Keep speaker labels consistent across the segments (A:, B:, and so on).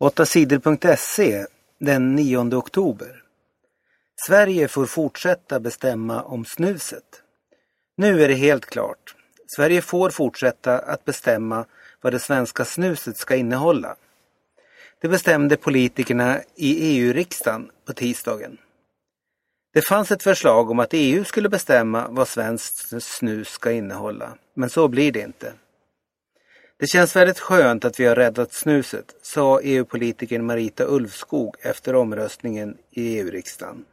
A: 8sidor.se den 9 oktober. Sverige får fortsätta bestämma om snuset. Nu är det helt klart. Sverige får fortsätta att bestämma vad det svenska snuset ska innehålla. Det bestämde politikerna i EU-riksdagen på tisdagen. Det fanns ett förslag om att EU skulle bestämma vad svenskt snus ska innehålla, men så blir det inte. Det känns väldigt skönt att vi har räddat snuset, sa EU-politikern Marita Ulvskog efter omröstningen i EU-riksdagen.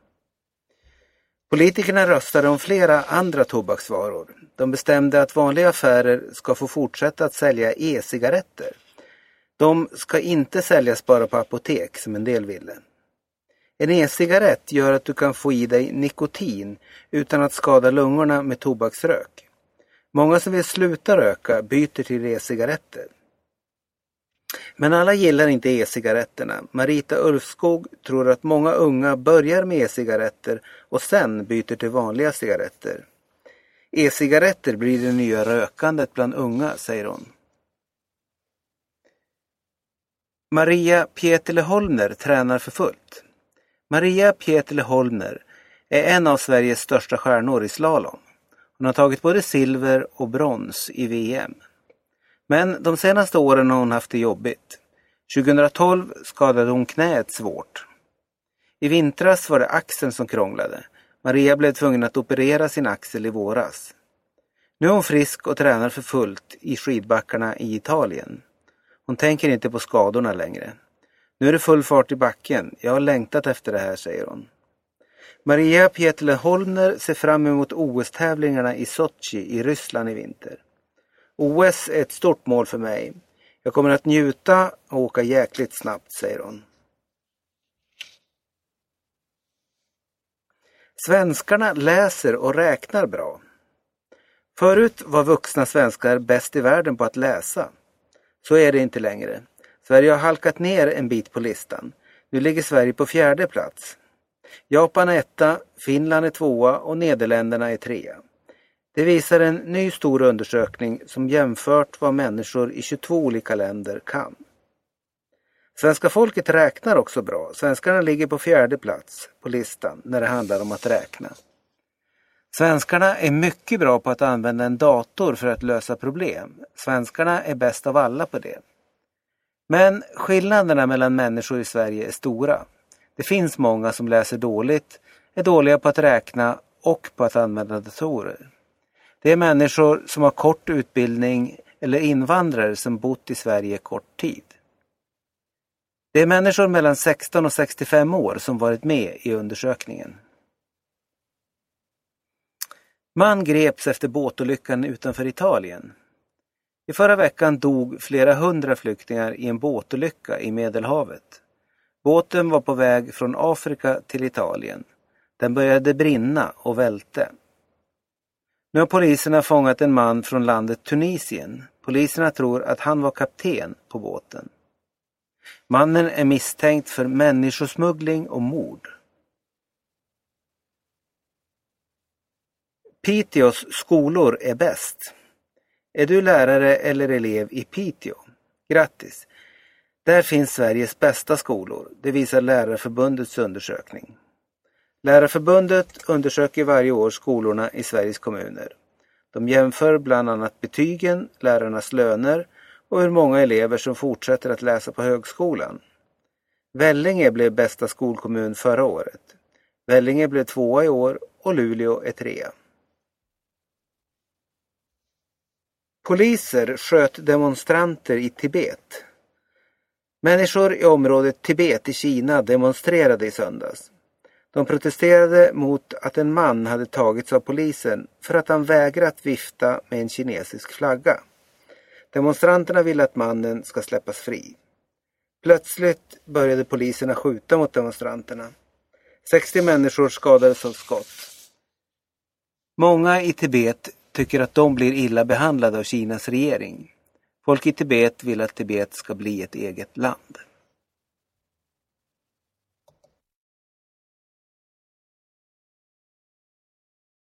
A: Politikerna röstade om flera andra tobaksvaror. De bestämde att vanliga affärer ska få fortsätta att sälja e-cigaretter. De ska inte säljas bara på apotek som en del ville. En e-cigarett gör att du kan få i dig nikotin utan att skada lungorna med tobaksrök. Många som vill sluta röka byter till e-cigaretter. Men alla gillar inte e-cigaretterna. Marita Ulfskog tror att många unga börjar med e-cigaretter och sen byter till vanliga cigaretter. E-cigaretter blir det nya rökandet bland unga, säger hon. Maria Pietele Holmner tränar för fullt. Maria Pietele Holmner är en av Sveriges största stjärnor i slalom. Hon har tagit både silver och brons i VM. Men de senaste åren har hon haft det jobbigt. 2012 skadade hon knäet svårt. I vintras var det axeln som krånglade. Maria blev tvungen att operera sin axel i våras. Nu är hon frisk och tränar för fullt i skidbackarna i Italien. Hon tänker inte på skadorna längre. Nu är det full fart i backen. Jag har längtat efter det här, säger hon. Maria Pietle Holmner ser fram emot OS-tävlingarna i Sochi i Ryssland i vinter. OS är ett stort mål för mig. Jag kommer att njuta och åka jäkligt snabbt, säger hon. Svenskarna läser och räknar bra. Förut var vuxna svenskar bäst i världen på att läsa. Så är det inte längre. Sverige har halkat ner en bit på listan. Nu ligger Sverige på fjärde plats. Japan är etta, Finland är tvåa och Nederländerna är trea. Det visar en ny stor undersökning som jämfört vad människor i 22 olika länder kan. Svenska folket räknar också bra. Svenskarna ligger på fjärde plats på listan när det handlar om att räkna. Svenskarna är mycket bra på att använda en dator för att lösa problem. Svenskarna är bäst av alla på det. Men skillnaderna mellan människor i Sverige är stora. Det finns många som läser dåligt, är dåliga på att räkna och på att använda datorer. Det är människor som har kort utbildning eller invandrare som bott i Sverige kort tid. Det är människor mellan 16 och 65 år som varit med i undersökningen. Man greps efter båtolyckan utanför Italien. I förra veckan dog flera hundra flyktingar i en båtolycka i Medelhavet. Båten var på väg från Afrika till Italien. Den började brinna och välte. Nu har poliserna fångat en man från landet Tunisien. Poliserna tror att han var kapten på båten. Mannen är misstänkt för människosmuggling och mord. Piteås skolor är bäst. Är du lärare eller elev i Piteå? Grattis! Där finns Sveriges bästa skolor. Det visar Lärarförbundets undersökning. Lärarförbundet undersöker varje år skolorna i Sveriges kommuner. De jämför bland annat betygen, lärarnas löner och hur många elever som fortsätter att läsa på högskolan. Vellinge blev bästa skolkommun förra året. Vellinge blev tvåa i år och Luleå är trea. Poliser sköt demonstranter i Tibet. Människor i området Tibet i Kina demonstrerade i söndags. De protesterade mot att en man hade tagits av polisen för att han vägrat vifta med en kinesisk flagga. Demonstranterna vill att mannen ska släppas fri. Plötsligt började poliserna skjuta mot demonstranterna. 60 människor skadades av skott. Många i Tibet tycker att de blir illa behandlade av Kinas regering. Folk i Tibet vill att Tibet ska bli ett eget land.